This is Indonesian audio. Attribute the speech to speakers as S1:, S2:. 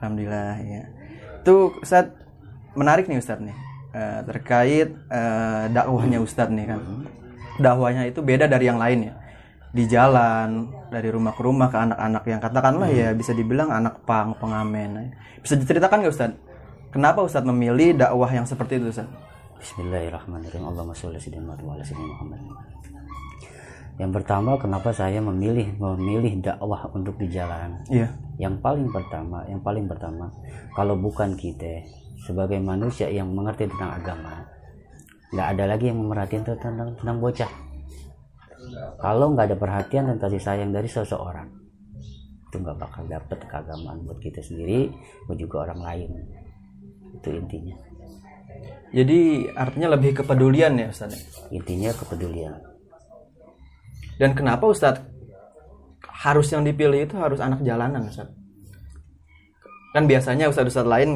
S1: Alhamdulillah ya. Itu Ustaz menarik nih Ustaz nih Eh, terkait eh, dakwahnya Ustaz nih kan. Dakwahnya itu beda dari yang lain ya. Di jalan, dari rumah ke rumah ke anak-anak yang katakanlah ya bisa dibilang anak pang, pengamen. Bisa diceritakan nggak Ustaz? Kenapa Ustaz memilih dakwah yang seperti itu Ustaz?
S2: Bismillahirrahmanirrahim. Allahumma sholli ala wa ala sayyidina Muhammad. Yang pertama, kenapa saya memilih memilih dakwah untuk di jalan?
S1: Iya.
S2: Yang paling pertama, yang paling pertama, kalau bukan kita sebagai manusia yang mengerti tentang agama, nggak ada lagi yang memerhatikan tentang tentang bocah. Kalau nggak ada perhatian dan kasih sayang dari seseorang, itu nggak bakal dapet keagamaan buat kita sendiri, buat juga orang lain. Itu intinya.
S1: Jadi artinya lebih kepedulian ya Ustaz. ya?
S2: Intinya kepedulian.
S1: Dan kenapa Ustaz harus yang dipilih itu harus anak jalanan Ustaz? Kan biasanya Ustaz-Ustaz lain